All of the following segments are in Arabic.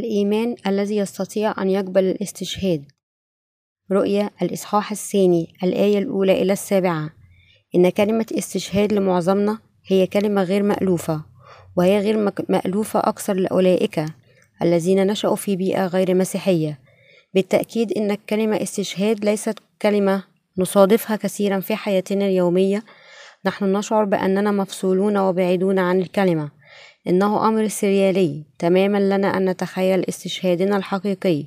الإيمان الذي يستطيع أن يقبل الاستشهاد. رؤية الإصحاح الثاني الآية الأولى إلى السابعة. إن كلمة استشهاد لمعظمنا هي كلمة غير مألوفة وهي غير مألوفة أكثر لأولئك الذين نشأوا في بيئة غير مسيحية. بالتأكيد إن الكلمة استشهاد ليست كلمة نصادفها كثيرا في حياتنا اليومية. نحن نشعر بأننا مفصولون وبعيدون عن الكلمة. إنه أمر سريالي تماما لنا أن نتخيل استشهادنا الحقيقي.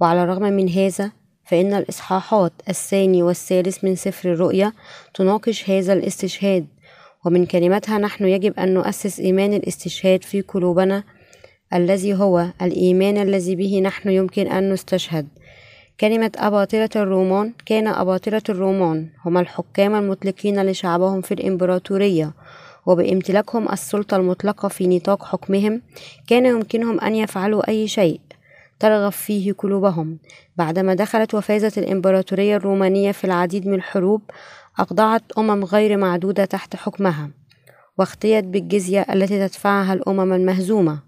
وعلى الرغم من هذا فإن الإصحاحات الثاني والثالث من سفر الرؤيا تناقش هذا الاستشهاد. ومن كلماتها نحن يجب أن نؤسس إيمان الاستشهاد في قلوبنا الذي هو الإيمان الذي به نحن يمكن أن نستشهد. كلمة أباطرة الرومان كان أباطرة الرومان هم الحكام المطلقين لشعبهم في الإمبراطورية. وبامتلاكهم السلطة المطلقة في نطاق حكمهم كان يمكنهم أن يفعلوا أي شيء ترغب فيه قلوبهم. بعدما دخلت وفازت الإمبراطورية الرومانية في العديد من الحروب أخضعت أمم غير معدودة تحت حكمها واختيت بالجزية التي تدفعها الأمم المهزومة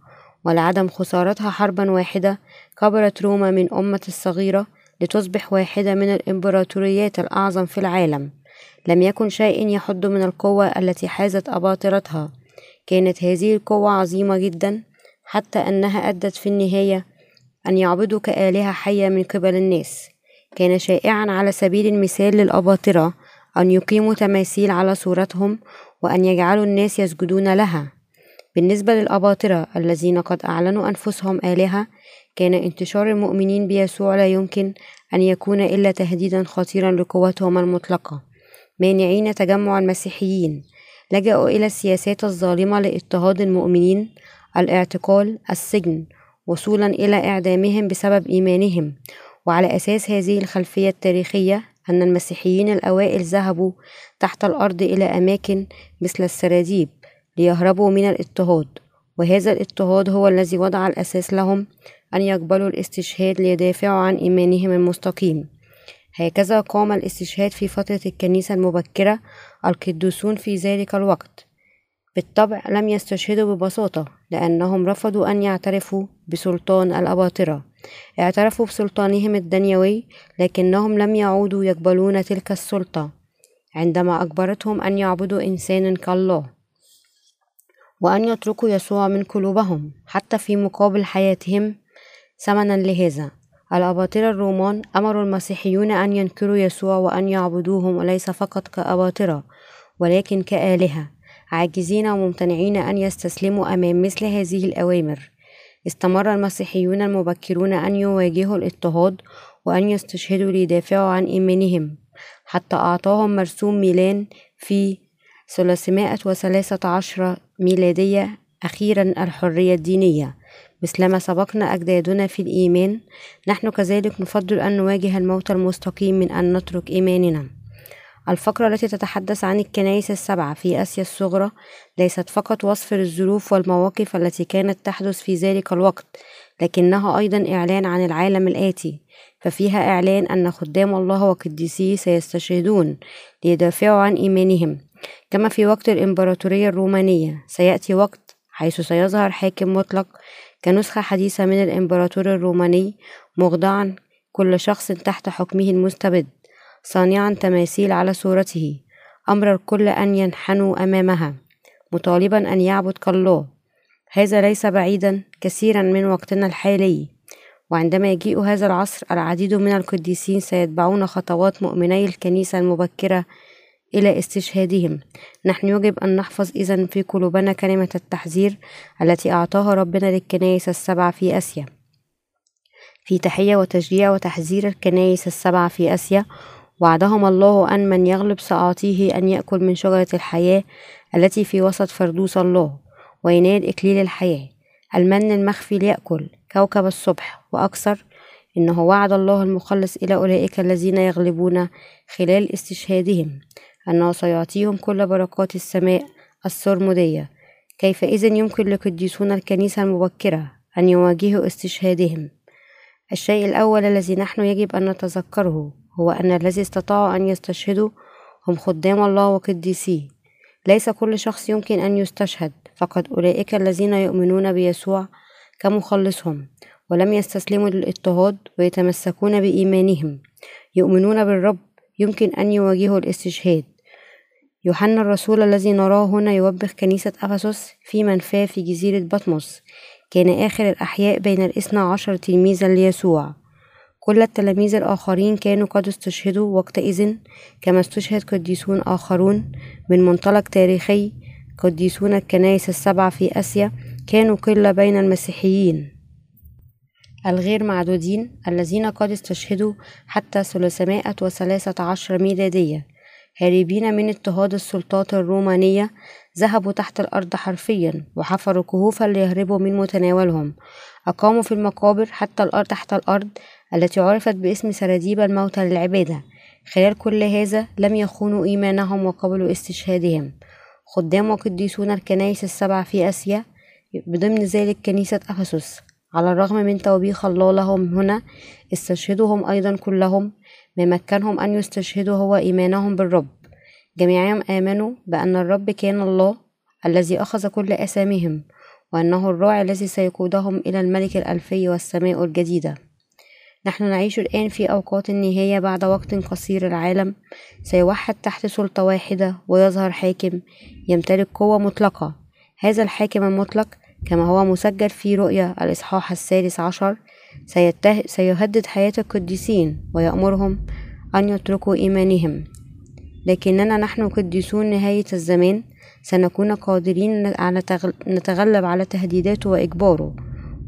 ولعدم خسارتها حربا واحدة كبرت روما من أمة الصغيرة لتصبح واحدة من الإمبراطوريات الأعظم في العالم. لم يكن شيء يحد من القوة التي حازت أباطرتها. كانت هذه القوة عظيمة جدا حتى أنها أدت في النهاية أن يعبدوا كآلهة حية من قبل الناس. كان شائعا على سبيل المثال للأباطرة أن يقيموا تماثيل على صورتهم وأن يجعلوا الناس يسجدون لها. بالنسبة للأباطرة الذين قد أعلنوا أنفسهم آلهة كان انتشار المؤمنين بيسوع لا يمكن أن يكون إلا تهديدا خطيرا لقوتهم المطلقة. مانعين تجمع المسيحيين. لجأوا إلى السياسات الظالمة لاضطهاد المؤمنين الاعتقال السجن وصولا إلى إعدامهم بسبب إيمانهم. وعلى أساس هذه الخلفية التاريخية أن المسيحيين الأوائل ذهبوا تحت الأرض إلى أماكن مثل السراديب ليهربوا من الاضطهاد. وهذا الاضطهاد هو الذي وضع الأساس لهم أن يقبلوا الاستشهاد ليدافعوا عن إيمانهم المستقيم. هكذا قام الاستشهاد في فترة الكنيسة المبكرة القديسون في ذلك الوقت. بالطبع لم يستشهدوا ببساطة لأنهم رفضوا أن يعترفوا بسلطان الأباطرة. اعترفوا بسلطانهم الدنيوي لكنهم لم يعودوا يقبلون تلك السلطة عندما أجبرتهم أن يعبدوا إنسانا كالله وأن يتركوا يسوع من قلوبهم. حتى في مقابل حياتهم ثمنا لهذا. الأباطرة الرومان أمروا المسيحيون أن ينكروا يسوع وأن يعبدوهم وليس فقط كأباطرة ولكن كآلهة عاجزين وممتنعين أن يستسلموا أمام مثل هذه الأوامر. استمر المسيحيون المبكرون أن يواجهوا الاضطهاد وأن يستشهدوا ليدافعوا عن إيمانهم. حتى أعطاهم مرسوم ميلان في 313 ميلادية أخيرا الحرية الدينية. مثلما سبقنا أجدادنا في الإيمان. نحن كذلك نفضل أن نواجه الموت المستقيم من أن نترك إيماننا. الفقرة التي تتحدث عن الكنائس السبعة في آسيا الصغرى ليست فقط وصف للظروف والمواقف التي كانت تحدث في ذلك الوقت لكنها أيضا إعلان عن العالم الآتي. ففيها إعلان أن خدام الله وقديسيه سيستشهدون ليدافعوا عن إيمانهم. كما في وقت الإمبراطورية الرومانية سيأتي وقت حيث سيظهر حاكم مطلق كنسخة حديثة من الإمبراطور الروماني مخضعا كل شخص تحت حكمه المستبد صانعا تماثيل على صورته أمر الكل أن ينحنوا أمامها مطالبا أن يعبد كالله. هذا ليس بعيدا كثيرا من وقتنا الحالي وعندما يجيء هذا العصر العديد من القديسين سيتبعون خطوات مؤمني الكنيسة المبكرة إلى استشهادهم. نحن يجب أن نحفظ إذا في قلوبنا كلمة التحذير التي أعطاها ربنا للكنائس السبعة في آسيا. في تحية وتشجيع وتحذير الكنائس السبعة في آسيا وعدهم الله أن من يغلب سأعطيه أن يأكل من شجرة الحياة التي في وسط فردوس الله وينال إكليل الحياة. المن المخفي ليأكل كوكب الصبح. وأكثر إنه وعد الله المخلص إلى أولئك الذين يغلبون خلال استشهادهم. أنه سيعطيهم كل بركات السماء السرمدية. كيف إذن يمكن لقديسون الكنيسة المبكرة أن يواجهوا استشهادهم؟ الشيء الأول الذي نحن يجب أن نتذكره هو أن الذي استطاعوا أن يستشهدوا هم خدام الله وقديسيه. ليس كل شخص يمكن أن يستشهد فقد أولئك الذين يؤمنون بيسوع كمخلصهم ولم يستسلموا للاضطهاد ويتمسكون بإيمانهم. يؤمنون بالرب يمكن أن يواجهوا الاستشهاد. يوحنا الرسول الذي نراه هنا يوبخ كنيسة أفسس في منفاه في جزيرة بطمس. كان آخر الأحياء بين الاثنى عشر تلميذا ليسوع. كل التلاميذ الآخرين كانوا قد استشهدوا وقتئذ كما استشهد قديسون آخرون من منطلق تاريخي. قديسون الكنائس السبعة في آسيا كانوا قلة بين المسيحيين. الغير معدودين الذين قد استشهدوا حتى ثلاثمائة وثلاثة عشر ميلادية. هاربين من اضطهاد السلطات الرومانية ذهبوا تحت الأرض حرفيا وحفروا كهوفا ليهربوا من متناولهم. أقاموا في المقابر حتى الأرض تحت الأرض التي عرفت باسم سراديب الموتى للعبادة. خلال كل هذا لم يخونوا إيمانهم وقبلوا استشهادهم. خدام وقديسون الكنائس السبع في آسيا بضمن ذلك كنيسة أفسس. على الرغم من توبيخ الله لهم هنا استشهدهم أيضا كلهم ما مكنهم أن يستشهدوا هو إيمانهم بالرب. جميعهم آمنوا بأن الرب كان الله الذي أخذ كل أسامهم وأنه الراعي الذي سيقودهم إلى الملك الألفي والسماء الجديدة. نحن نعيش الآن في أوقات النهاية بعد وقت قصير العالم. سيوحد تحت سلطة واحدة ويظهر حاكم يمتلك قوة مطلقة. هذا الحاكم المطلق كما هو مسجل في رؤيا الإصحاح الثالث عشر سيهدد حياة القديسين ويأمرهم أن يتركوا إيمانهم. لكننا نحن قديسون نهاية الزمان. سنكون قادرين على نتغلب على تهديداته وإجباره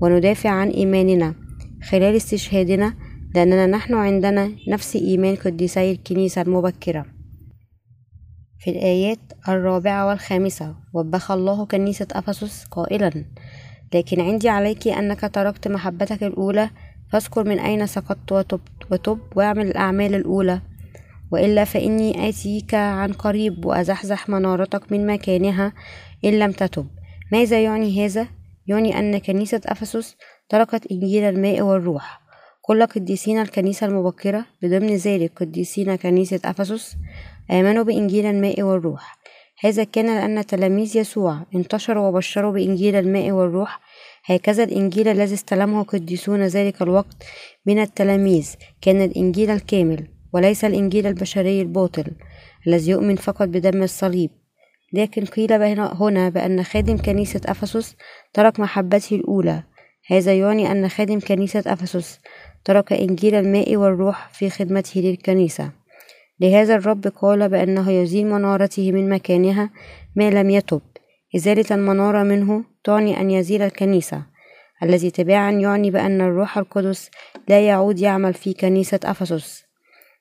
وندافع عن إيماننا. خلال استشهادنا لأننا نحن عندنا نفس إيمان قديسي الكنيسة المبكرة. في الآيات الرابعة والخامسة وبخ الله كنيسة أفسس قائلا لكن عندي عليك أنك تركت محبتك الأولى فاذكر من أين سقطت وتبت وتب واعمل الأعمال الأولى. وإلا فإني آتيك عن قريب وأزحزح منارتك من مكانها إن لم تتب. ماذا يعني هذا؟ يعني أن كنيسة أفسس تركت إنجيل الماء والروح. كل قديسين الكنيسة المبكرة بضمن ذلك قديسين كنيسة أفسس آمنوا بإنجيل الماء والروح. هذا كان لأن تلاميذ يسوع انتشروا وبشروا بإنجيل الماء والروح. هكذا الإنجيل الذي استلمه قديسون ذلك الوقت من التلاميذ. كان الإنجيل الكامل وليس الإنجيل البشري الباطل الذي يؤمن فقط بدم الصليب. لكن قيل هنا بأن خادم كنيسة أفسس ترك محبته الأولى. هذا يعني أن خادم كنيسة أفسس ترك إنجيل الماء والروح في خدمته للكنيسة. لهذا الرب قال بأنه يزيل منارته من مكانها ما لم يتب. إزالة المنارة منه تعني أن يزيل الكنيسة الذي تباعا يعني بأن الروح القدس لا يعود يعمل في كنيسة أفسس.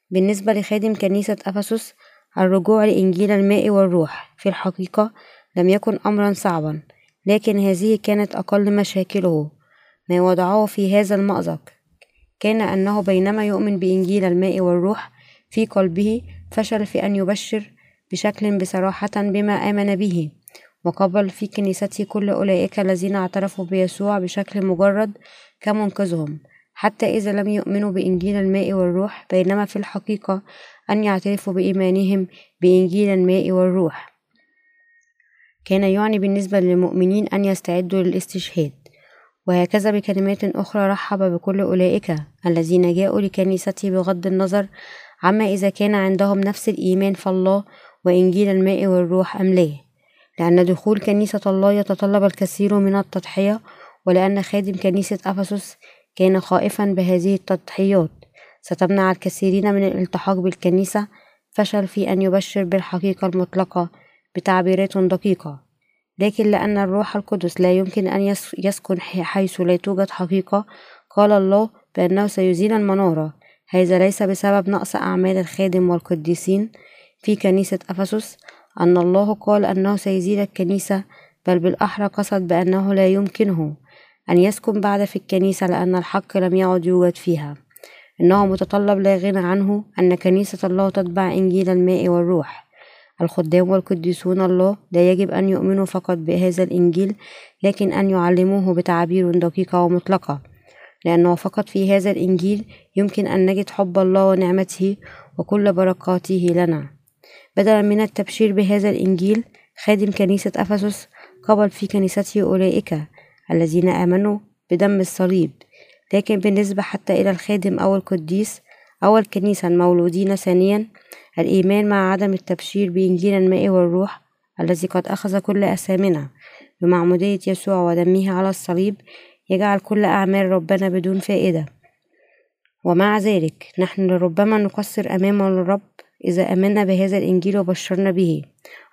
بالنسبة لخادم كنيسة أفسس الرجوع لإنجيل الماء والروح في الحقيقة لم يكن أمرا صعبا لكن هذه كانت أقل مشاكله. ما وضعه في هذا المأزق كان أنه بينما يؤمن بإنجيل الماء والروح في قلبه فشل في أن يبشر بشكل بصراحة بما آمن به. وقبل في كنيسته كل أولئك الذين اعترفوا بيسوع بشكل مجرد كمنقذهم حتى إذا لم يؤمنوا بإنجيل الماء والروح بينما في الحقيقة أن يعترفوا بإيمانهم بإنجيل الماء والروح. كان يعني بالنسبة للمؤمنين أن يستعدوا للاستشهاد. وهكذا بكلمات أخرى رحب بكل أولئك الذين جاءوا لكنيسته بغض النظر عما إذا كان عندهم نفس الإيمان في الله وإنجيل الماء والروح أم لا؟ لأن دخول كنيسة الله يتطلب الكثير من التضحية ولأن خادم كنيسة أفسس كان خائفا بهذه التضحيات. ستمنع الكثيرين من الالتحاق بالكنيسة فشل في أن يبشر بالحقيقة المطلقة بتعبيرات دقيقة. لكن لأن الروح القدس لا يمكن أن يسكن حيث لا توجد حقيقة قال الله بأنه سيزيل المنارة. هذا ليس بسبب نقص أعمال الخادم والقديسين في كنيسة أفسس أن الله قال أنه سيزيل الكنيسة بل بالأحرى قصد بأنه لا يمكنه أن يسكن بعد في الكنيسة لأن الحق لم يعد يوجد فيها. إنه متطلب لا غنى عنه أن كنيسة الله تتبع إنجيل الماء والروح. الخدام والقديسون الله لا يجب أن يؤمنوا فقط بهذا الإنجيل لكن أن يعلموه بتعابير دقيقة ومطلقة. لأنه فقط في هذا الإنجيل يمكن أن نجد حب الله ونعمته وكل بركاته لنا. بدلا من التبشير بهذا الإنجيل خادم كنيسة أفسس قبل في كنيسته أولئك الذين آمنوا بدم الصليب. لكن بالنسبة حتى إلى الخادم أو القديس أو الكنيسة المولودين ثانيا الإيمان مع عدم التبشير بإنجيل الماء والروح الذي قد أخذ كل أثامنا بمعمودية يسوع ودمه على الصليب يجعل كل أعمال ربنا بدون فائدة. ومع ذلك نحن لربما نقصر أمام الرب إذا آمنا بهذا الإنجيل وبشرنا به.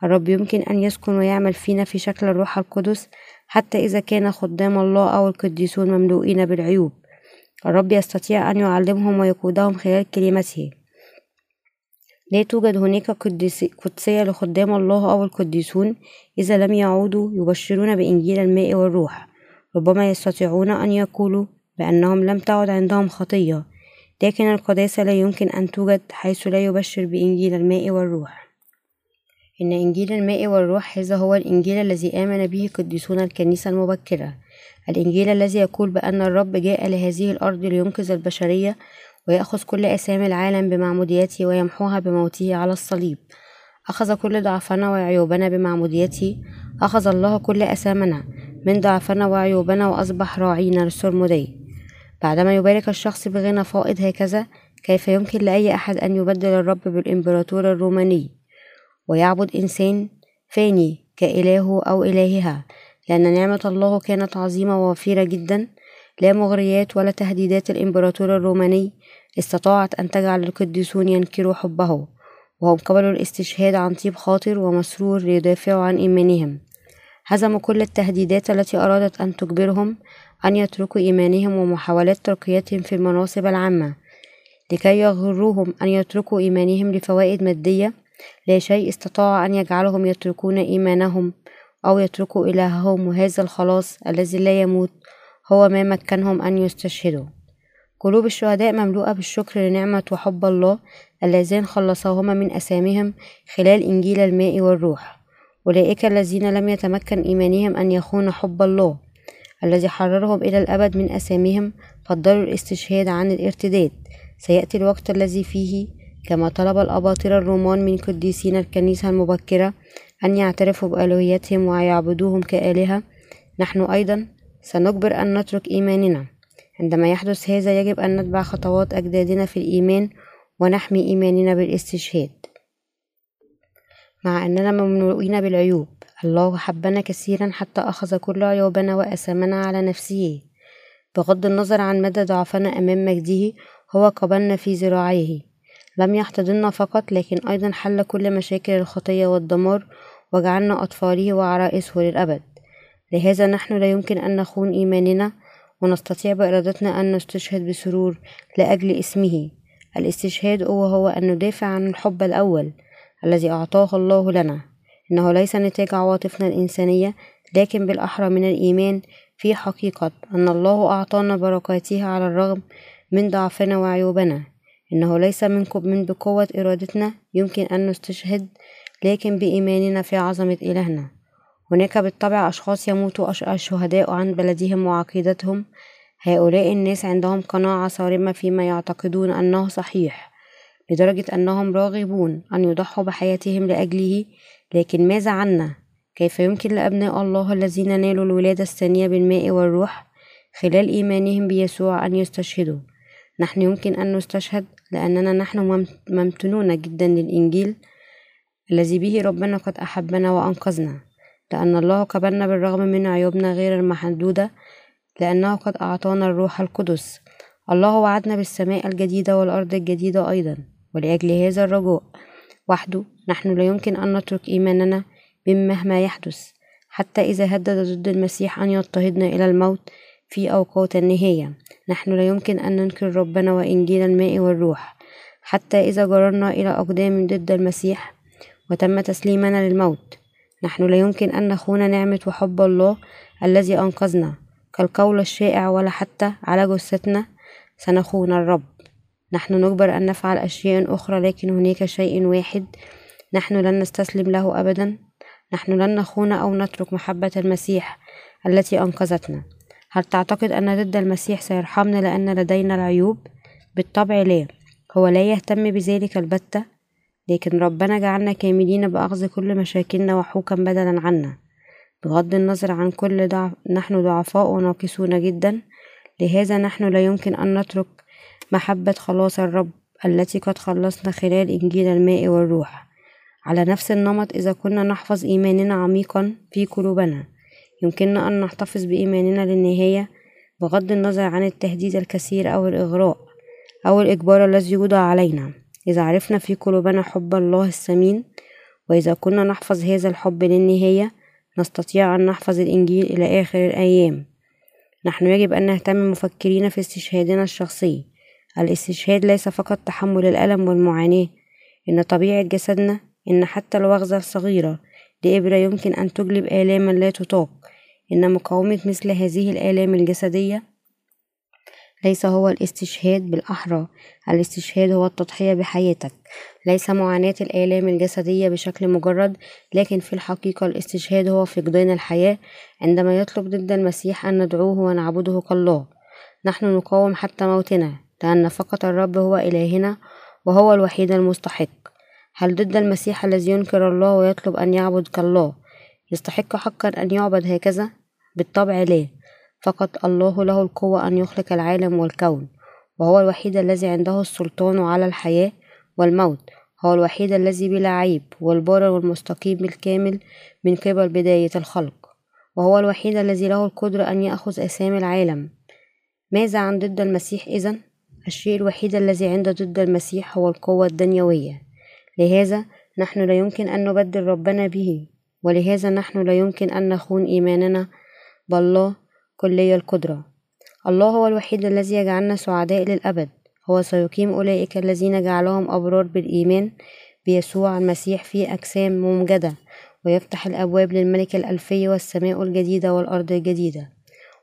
الرب يمكن أن يسكن ويعمل فينا في شكل الروح القدس حتى إذا كان خدام الله أو القديسون مملوئين بالعيوب. الرب يستطيع أن يعلمهم ويقودهم خلال كلمته. لا توجد هناك قدسية لخدام الله أو القديسون إذا لم يعودوا يبشرون بإنجيل الماء والروح. ربما يستطيعون أن يقولوا بأنهم لم تعد عندهم خطية لكن القداسة لا يمكن أن توجد حيث لا يبشر بإنجيل الماء والروح. إن إنجيل الماء والروح هذا هو الإنجيل الذي آمن به قديسون الكنيسة المبكرة. الإنجيل الذي يقول بأن الرب جاء لهذه الأرض لينقذ البشرية ويأخذ كل أسامي العالم بمعموديته ويمحوها بموته على الصليب. أخذ كل ضعفنا وعيوبنا بمعموديته. أخذ الله كل أسامنا. من ضعفنا وعيوبنا وأصبح راعينا للسرمدي بعدما يبارك الشخص بغنى فائض هكذا كيف يمكن لأي أحد أن يبدل الرب بالإمبراطور الروماني؟ ويعبد إنسان فاني كإلهه أو إلهها لأن نعمة الله كانت عظيمة ووفيرة جدا. لا مغريات ولا تهديدات الإمبراطور الروماني استطاعت أن تجعل القديسون ينكروا حبه وهم قبلوا الاستشهاد عن طيب خاطر ومسرور ليدافعوا عن إيمانهم. هزموا كل التهديدات التي أرادت أن تجبرهم أن يتركوا إيمانهم ومحاولات ترقيتهم في المناصب العامة لكي يغروهم أن يتركوا إيمانهم لفوائد مادية. لا شيء استطاع أن يجعلهم يتركون إيمانهم أو يتركوا إلههم وهذا الخلاص الذي لا يموت هو ما مكنهم أن يستشهدوا. قلوب الشهداء مملوءة بالشكر لنعمة وحب الله اللذان خلصاهما من أسامهم خلال إنجيل الماء والروح. أولئك الذين لم يتمكن إيمانهم أن يخونوا حب الله الذي حررهم إلى الأبد من أسامهم فضلوا الاستشهاد عن الارتداد. سيأتي الوقت الذي فيه كما طلب الأباطرة الرومان من قديسين الكنيسة المبكرة أن يعترفوا بألوهيتهم ويعبدوهم كآلهة. نحن أيضا سنجبر أن نترك إيماننا. عندما يحدث هذا يجب أن نتبع خطوات أجدادنا في الإيمان ونحمي إيماننا بالاستشهاد. مع أننا مملوئين بالعيوب. الله حبنا كثيرا حتى أخذ كل عيوبنا وأسامنا على نفسه. بغض النظر عن مدى ضعفنا أمام مجده هو قبلنا في ذراعيه. لم يحتضننا فقط لكن أيضا حل كل مشاكل الخطية والدمار وجعلنا أطفاله وعرائسه للأبد. لهذا نحن لا يمكن أن نخون إيماننا ونستطيع بإرادتنا أن نستشهد بسرور لأجل اسمه. الاستشهاد هو هو أن ندافع عن الحب الأول. الذي أعطاه الله لنا. إنه ليس نتاج عواطفنا الإنسانية لكن بالأحرى من الإيمان في حقيقة أن الله أعطانا بركاته على الرغم من ضعفنا وعيوبنا. إنه ليس من بقوة إرادتنا يمكن أن نستشهد لكن بإيماننا في عظمة إلهنا. هناك بالطبع أشخاص يموت الشهداء عن بلدهم وعقيدتهم. هؤلاء الناس عندهم قناعة صارمة فيما يعتقدون أنه صحيح. لدرجة أنهم راغبون أن يضحوا بحياتهم لأجله لكن ماذا عنا؟ كيف يمكن لأبناء الله الذين نالوا الولادة الثانية بالماء والروح خلال إيمانهم بيسوع أن يستشهدوا؟ نحن يمكن أن نستشهد لأننا نحن ممتنون جدا للإنجيل الذي به ربنا قد أحبنا وأنقذنا لأن الله قبلنا بالرغم من عيوبنا غير المحدودة لأنه قد أعطانا الروح القدس الله وعدنا بالسماء الجديدة والأرض الجديدة أيضا ولأجل هذا الرجاء وحده نحن لا يمكن أن نترك إيماننا مهما يحدث حتى إذا هدد ضد المسيح أن يضطهدنا إلى الموت في أوقات النهاية. نحن لا يمكن أن ننكر ربنا وإنجيل الماء والروح. حتى إذا جررنا إلى أقدام ضد المسيح وتم تسليمنا للموت نحن لا يمكن أن نخون نعمة وحب الله الذي أنقذنا. كالقول الشائع ولا حتى على جثتنا سنخون الرب. نحن نجبر أن نفعل أشياء أخرى لكن هناك شيء واحد نحن لن نستسلم له أبدا. نحن لن نخون أو نترك محبة المسيح التي أنقذتنا. هل تعتقد أن ضد المسيح سيرحمنا لأن لدينا العيوب؟ بالطبع لا. هو لا يهتم بذلك البتة لكن ربنا جعلنا كاملين بأخذ كل مشاكلنا وحوكا بدلا عنا. بغض النظر عن كل ضعف نحن ضعفاء وناقصون جدا لهذا نحن لا يمكن أن نترك محبة خلاص الرب التي قد خلصنا خلال إنجيل الماء والروح. على نفس النمط إذا كنا نحفظ إيماننا عميقا في قلوبنا يمكننا أن نحتفظ بإيماننا للنهاية بغض النظر عن التهديد الكثير أو الإغراء أو الإجبار الذي يوضع علينا. إذا عرفنا في قلوبنا حب الله الثمين وإذا كنا نحفظ هذا الحب للنهاية نستطيع أن نحفظ الإنجيل إلى آخر الأيام. نحن يجب أن نهتم مفكرين في استشهادنا الشخصي. الاستشهاد ليس فقط تحمل الألم والمعاناة إن طبيعة جسدنا إن حتى الوغزة الصغيرة لإبرة يمكن أن تجلب آلاما لا تطاق إن مقاومة مثل هذه الآلام الجسدية ليس هو الاستشهاد بالأحرى الاستشهاد هو التضحية بحياتك. ليس معاناة الآلام الجسدية بشكل مجرد لكن في الحقيقة الاستشهاد هو فقدان الحياة عندما يطلب ضد المسيح أن ندعوه ونعبده كالله. نحن نقاوم حتى موتنا. لأن فقط الرب هو إلهنا وهو الوحيد المستحق. هل ضد المسيح الذي ينكر الله ويطلب أن يعبد كالله؟ يستحق حقا أن يعبد هكذا؟ بالطبع لا. فقط الله له القوة أن يخلق العالم والكون وهو الوحيد الذي عنده السلطان على الحياة والموت. هو الوحيد الذي بلا عيب والبار والمستقيم بالكامل من قبل بداية الخلق. وهو الوحيد الذي له القدرة أن يأخذ أسامي العالم. ماذا عن ضد المسيح إذن؟ الشيء الوحيد الذي عند ضد المسيح هو القوة الدنيوية. لهذا نحن لا يمكن أن نبدل ربنا به ولهذا نحن لا يمكن أن نخون إيماننا بالله كلي القدرة. الله هو الوحيد الذي يجعلنا سعداء للأبد. هو سيقيم أولئك الذين جعلهم أبرار بالإيمان بيسوع المسيح في أجسام ممجدة ويفتح الأبواب للملك الألفي والسماء الجديدة والأرض الجديدة.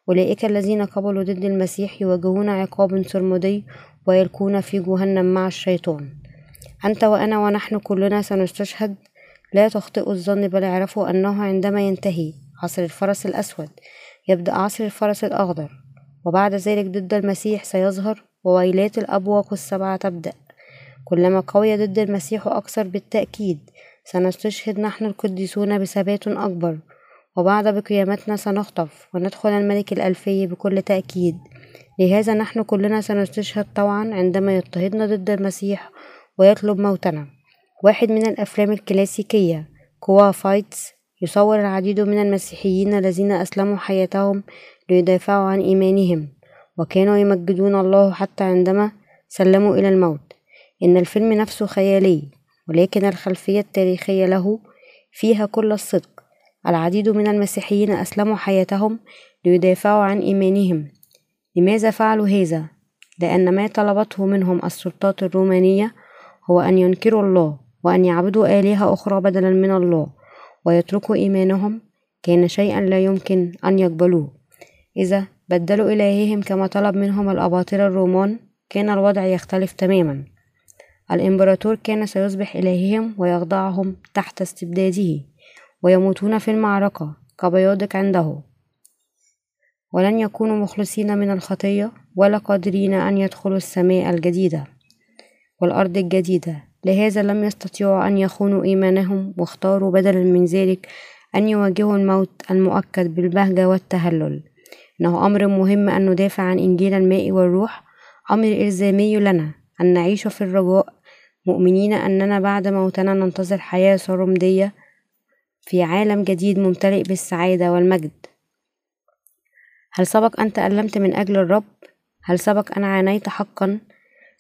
أولئك الذين قبلوا ضد المسيح يواجهون عقاب سرمدي ويلقون في جهنم مع الشيطان. أنت وأنا ونحن كلنا سنستشهد. لا تخطئوا الظن بل اعرفوا أنه عندما ينتهي عصر الفرس الأسود يبدأ عصر الفرس الأخضر وبعد ذلك ضد المسيح سيظهر وويلات الأبواق السبعة تبدأ. كلما قوي ضد المسيح أكثر بالتأكيد سنستشهد نحن القديسون بثبات أكبر وبعد بقيامتنا سنخطف وندخل الملك الألفي بكل تأكيد. لهذا نحن كلنا سنستشهد طوعا عندما يضطهدنا ضد المسيح ويطلب موتنا. واحد من الأفلام الكلاسيكية كوا فايتس يصور العديد من المسيحيين الذين أسلموا حياتهم ليدافعوا عن إيمانهم وكانوا يمجدون الله حتى عندما سلموا إلى الموت. إن الفيلم نفسه خيالي ولكن الخلفية التاريخية له فيها كل الصدق. العديد من المسيحيين أسلموا حياتهم ليدافعوا عن إيمانهم. لماذا فعلوا هذا؟ لأن ما طلبته منهم السلطات الرومانية هو أن ينكروا الله وأن يعبدوا آلهة أخرى بدلا من الله ويتركوا إيمانهم. كان شيئا لا يمكن أن يقبلوه. إذا بدلوا إلههم كما طلب منهم الأباطرة الرومان كان الوضع يختلف تماما. الإمبراطور كان سيصبح إلههم ويخضعهم تحت استبداده. ويموتون في المعركة كبياضك عنده. ولن يكونوا مخلصين من الخطية ولا قادرين أن يدخلوا السماء الجديدة والأرض الجديدة. لهذا لم يستطيعوا أن يخونوا إيمانهم واختاروا بدلا من ذلك أن يواجهوا الموت المؤكد بالبهجة والتهلل. إنه أمر مهم أن ندافع عن إنجيل الماء والروح. أمر إلزامي لنا أن نعيش في الرجاء. مؤمنين أننا بعد موتنا ننتظر حياة سرمدية في عالم جديد ممتلئ بالسعادة والمجد. هل سبق أن تألمت من أجل الرب؟ هل سبق أن عانيت حقا؟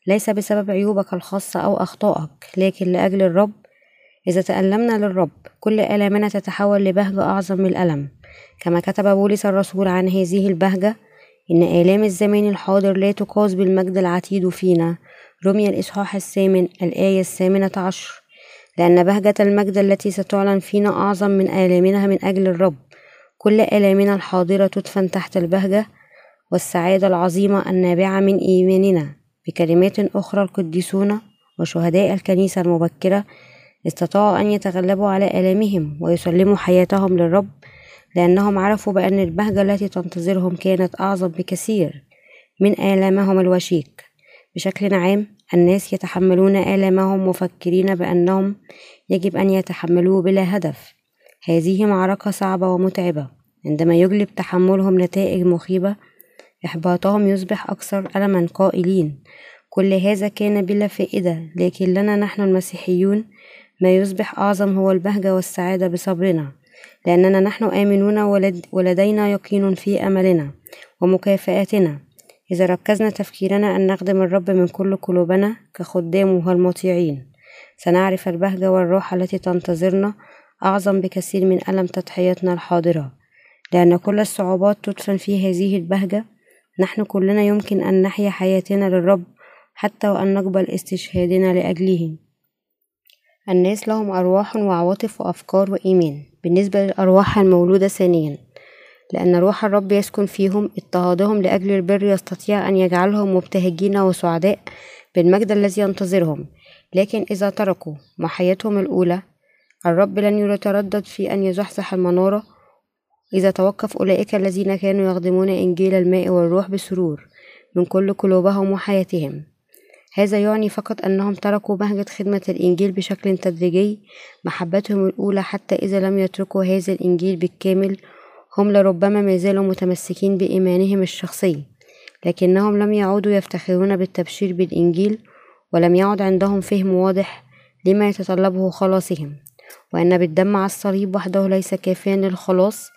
ليس بسبب عيوبك الخاصة أو أخطائك لكن لأجل الرب. إذا تألمنا للرب كل آلامنا تتحول لبهجة أعظم من الألم. كما كتب بولس الرسول عن هذه البهجة إن آلام الزمان الحاضر لا تقاس بالمجد العتيد فينا. رمي الإصحاح الثامن الآية الثامنة عشر. لأن بهجة المجد التي ستعلن فينا أعظم من آلامنا من أجل الرب. كل آلامنا الحاضرة تدفن تحت البهجة والسعادة العظيمة النابعة من إيماننا. بكلمات أخرى القديسون وشهداء الكنيسة المبكرة استطاعوا أن يتغلبوا على آلامهم ويسلموا حياتهم للرب لأنهم عرفوا بأن البهجة التي تنتظرهم كانت أعظم بكثير من آلامهم الوشيك. بشكل عام الناس يتحملون آلامهم مفكرين بأنهم يجب أن يتحملوه بلا هدف. هذه معركة صعبة ومتعبة. عندما يجلب تحملهم نتائج مخيبة إحباطهم يصبح أكثر ألما قائلين. كل هذا كان بلا فائدة لكن لنا نحن المسيحيون ما يصبح أعظم هو البهجة والسعادة بصبرنا. لأننا نحن آمنون ولد ولدينا يقين في أملنا ومكافآتنا. إذا ركزنا تفكيرنا أن نخدم الرب من كل قلوبنا كخدامه المطيعين. سنعرف البهجة والراحة التي تنتظرنا أعظم بكثير من ألم تضحيتنا الحاضرة. لأن كل الصعوبات تدفن في هذه البهجة نحن كلنا يمكن أن نحيا حياتنا للرب حتى وأن نقبل استشهادنا لأجله. الناس لهم أرواح وعواطف وأفكار وإيمان. بالنسبة للأرواح المولودة ثانيا لأن روح الرب يسكن فيهم اضطهادهم لأجل البر يستطيع أن يجعلهم مبتهجين وسعداء بالمجد الذي ينتظرهم. لكن إذا تركوا محيتهم الأولى الرب لن يتردد في أن يزحزح المنارة. إذا توقف أولئك الذين كانوا يخدمون إنجيل الماء والروح بسرور من كل قلوبهم وحياتهم. هذا يعني فقط أنهم تركوا بهجة خدمة الإنجيل بشكل تدريجي محبتهم الأولى حتى إذا لم يتركوا هذا الإنجيل بالكامل هم لربما ما زالوا متمسكين بإيمانهم الشخصي لكنهم لم يعودوا يفتخرون بالتبشير بالإنجيل ولم يعد عندهم فهم واضح لما يتطلبه خلاصهم وأن بالدم على الصليب وحده ليس كافيا للخلاص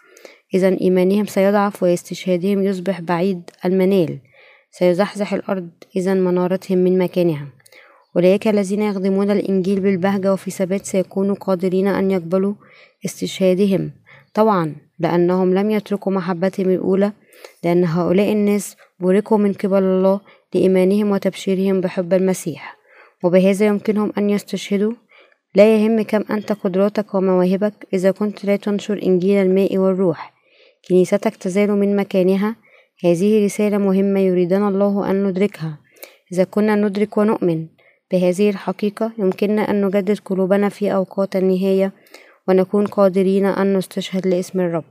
إذا إيمانهم سيضعف واستشهادهم يصبح بعيد المنال سيزحزح الأرض إذا منارتهم من مكانها. أولئك الذين يخدمون الإنجيل بالبهجة وفي ثبات سيكونوا قادرين أن يقبلوا استشهادهم. طبعا لأنهم لم يتركوا محبتهم الأولى لأن هؤلاء الناس بوركوا من قبل الله لإيمانهم وتبشيرهم بحب المسيح وبهذا يمكنهم أن يستشهدوا. لا يهم كم أنت قدراتك ومواهبك إذا كنت لا تنشر إنجيل الماء والروح. كنيستك تزال من مكانها. هذه رسالة مهمة يريدنا الله أن ندركها. إذا كنا ندرك ونؤمن بهذه الحقيقة يمكننا أن نجدد قلوبنا في أوقات النهاية ونكون قادرين أن نستشهد لاسم الرب.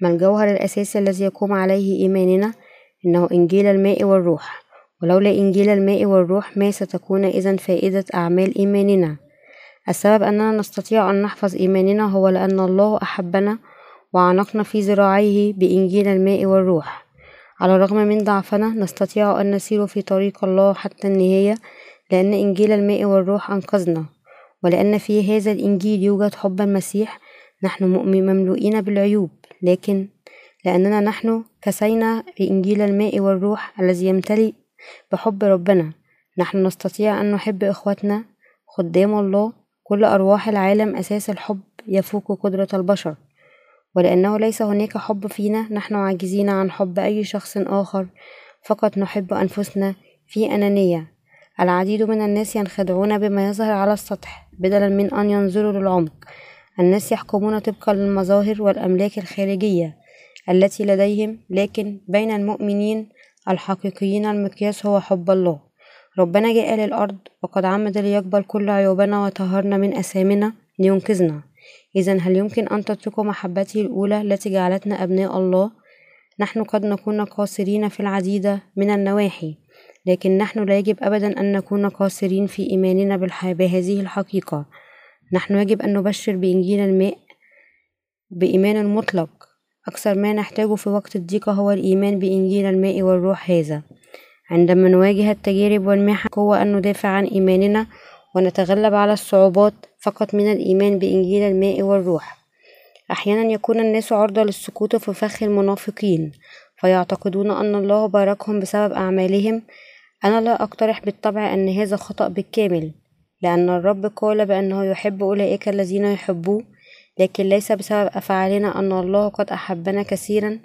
ما الجوهر الأساسي الذي يقوم عليه إيماننا؟ إنه إنجيل الماء والروح. ولولا إنجيل الماء والروح ما ستكون إذا فائدة أعمال إيماننا. السبب أننا نستطيع أن نحفظ إيماننا هو لأن الله أحبنا وعانقنا في ذراعيه بإنجيل الماء والروح. على الرغم من ضعفنا نستطيع أن نسير في طريق الله حتى النهاية لأن إنجيل الماء والروح أنقذنا. ولأن في هذا الإنجيل يوجد حب المسيح نحن مملوئين بالعيوب لكن لأننا نحن كسينا بإنجيل الماء والروح الذي يمتلئ بحب ربنا نحن نستطيع أن نحب إخوتنا خدام الله كل أرواح العالم أساس الحب يفوق قدرة البشر. ولأنه ليس هناك حب فينا نحن عاجزين عن حب أي شخص آخر فقط نحب أنفسنا في أنانية. العديد من الناس ينخدعون بما يظهر على السطح بدلا من أن ينظروا للعمق. الناس يحكمون طبقا للمظاهر والأملاك الخارجية التي لديهم لكن بين المؤمنين الحقيقيين المقياس هو حب الله. ربنا جاء للأرض وقد عمد ليقبل كل عيوبنا وطهرنا من أثامنا لينقذنا. إذا هل يمكن أن تتركوا محبته الأولى التي جعلتنا أبناء الله؟ نحن قد نكون قاصرين في العديد من النواحي. لكن نحن لا يجب أبدا أن نكون قاصرين في إيماننا بهذه الحقيقة. نحن يجب أن نبشر بإنجيل الماء بإيمان مطلق. أكثر ما نحتاجه في وقت الضيقة هو الإيمان بإنجيل الماء والروح هذا. عندما نواجه التجارب والمحن قوة أن ندافع عن إيماننا ونتغلب على الصعوبات فقط من الإيمان بإنجيل الماء والروح. أحيانا يكون الناس عرضة للسقوط في فخ المنافقين فيعتقدون أن الله باركهم بسبب أعمالهم أنا لا أقترح بالطبع أن هذا خطأ بالكامل لأن الرب قال بأنه يحب أولئك الذين يحبوه لكن ليس بسبب أفعالنا أن الله قد أحبنا كثيرا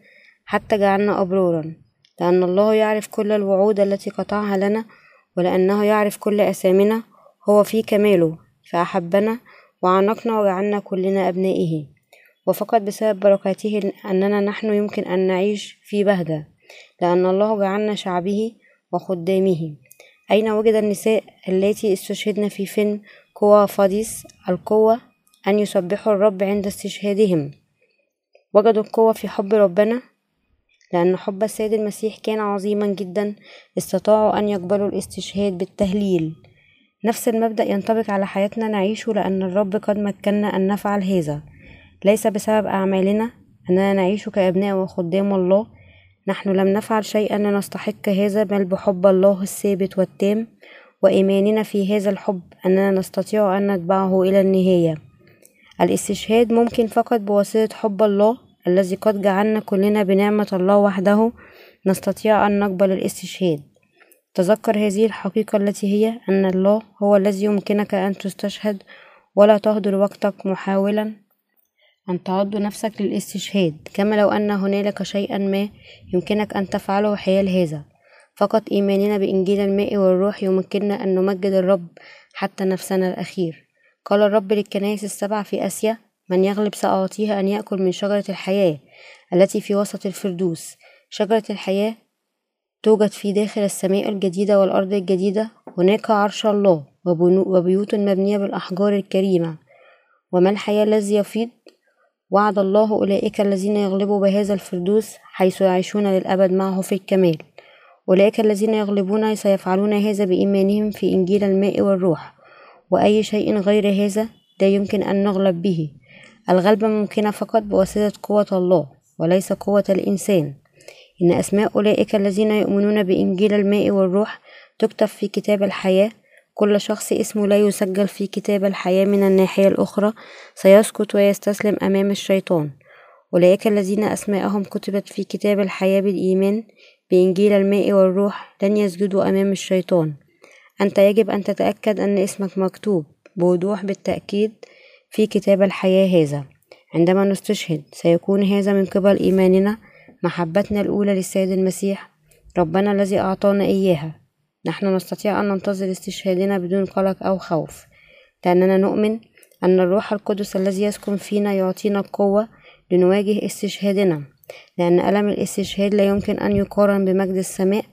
حتى جعلنا أبرارا لأن الله يعرف كل الوعود التي قطعها لنا ولأنه يعرف كل أثامنا هو في كماله فأحبنا وعانقنا وجعلنا كلنا أبنائه. وفقط بسبب بركاته أننا نحن يمكن أن نعيش في بهجة لأن الله جعلنا شعبه وخدامه. أين وجد النساء اللاتي استشهدن في فيلم قوى فاديس القوة أن يسبحوا الرب عند استشهادهم؟ وجدوا القوة في حب ربنا لأن حب السيد المسيح كان عظيما جدا استطاعوا أن يقبلوا الاستشهاد بالتهليل. نفس المبدأ ينطبق على حياتنا نعيشه لأن الرب قد مكننا أن نفعل هذا. ليس بسبب أعمالنا أننا نعيش كأبناء وخدام الله نحن لم نفعل شيئا لنستحق هذا بل بحب الله الثابت والتام وإيماننا في هذا الحب أننا نستطيع أن نتبعه إلى النهاية. الاستشهاد ممكن فقط بواسطة حب الله الذي قد جعلنا كلنا بنعمة الله وحده نستطيع أن نقبل الاستشهاد. تذكر هذه الحقيقة التي هي أن الله هو الذي يمكنك أن تستشهد ولا تهدر وقتك محاولا. أن تعد نفسك للاستشهاد كما لو أن هنالك شيئا ما يمكنك أن تفعله حيال هذا. فقط إيماننا بإنجيل الماء والروح يمكننا أن نمجد الرب حتى نفسنا الأخير. قال الرب للكنائس السبع في آسيا من يغلب سأعطيه أن يأكل من شجرة الحياة التي في وسط الفردوس. شجرة الحياة توجد في داخل السماء الجديدة والأرض الجديدة. هناك عرش الله وبيوت مبنية بالأحجار الكريمة. وما الحياة الذي يفيض؟ وعد الله أولئك الذين يغلبوا بهذا الفردوس حيث يعيشون للأبد معه في الكمال. أولئك الذين يغلبون سيفعلون هذا بإيمانهم في إنجيل الماء والروح وأي شيء غير هذا لا يمكن أن نغلب به. الغلبة ممكنة فقط بواسطة قوة الله وليس قوة الإنسان. إن أسماء أولئك الذين يؤمنون بإنجيل الماء والروح تكتب في كتاب الحياة كل شخص اسمه لا يسجل في كتاب الحياة من الناحية الأخرى سيسكت ويستسلم أمام الشيطان. أولئك الذين أسماءهم كتبت في كتاب الحياة بالإيمان بإنجيل الماء والروح لن يسجدوا أمام الشيطان. أنت يجب أن تتأكد أن اسمك مكتوب بوضوح بالتأكيد في كتاب الحياة هذا. عندما نستشهد سيكون هذا من قبل إيماننا محبتنا الأولى للسيد المسيح ربنا الذي أعطانا إياها. نحن نستطيع أن ننتظر استشهادنا بدون قلق أو خوف. لأننا نؤمن أن الروح القدس الذي يسكن فينا يعطينا القوة لنواجه استشهادنا. لأن ألم الاستشهاد لا يمكن أن يقارن بمجد السماء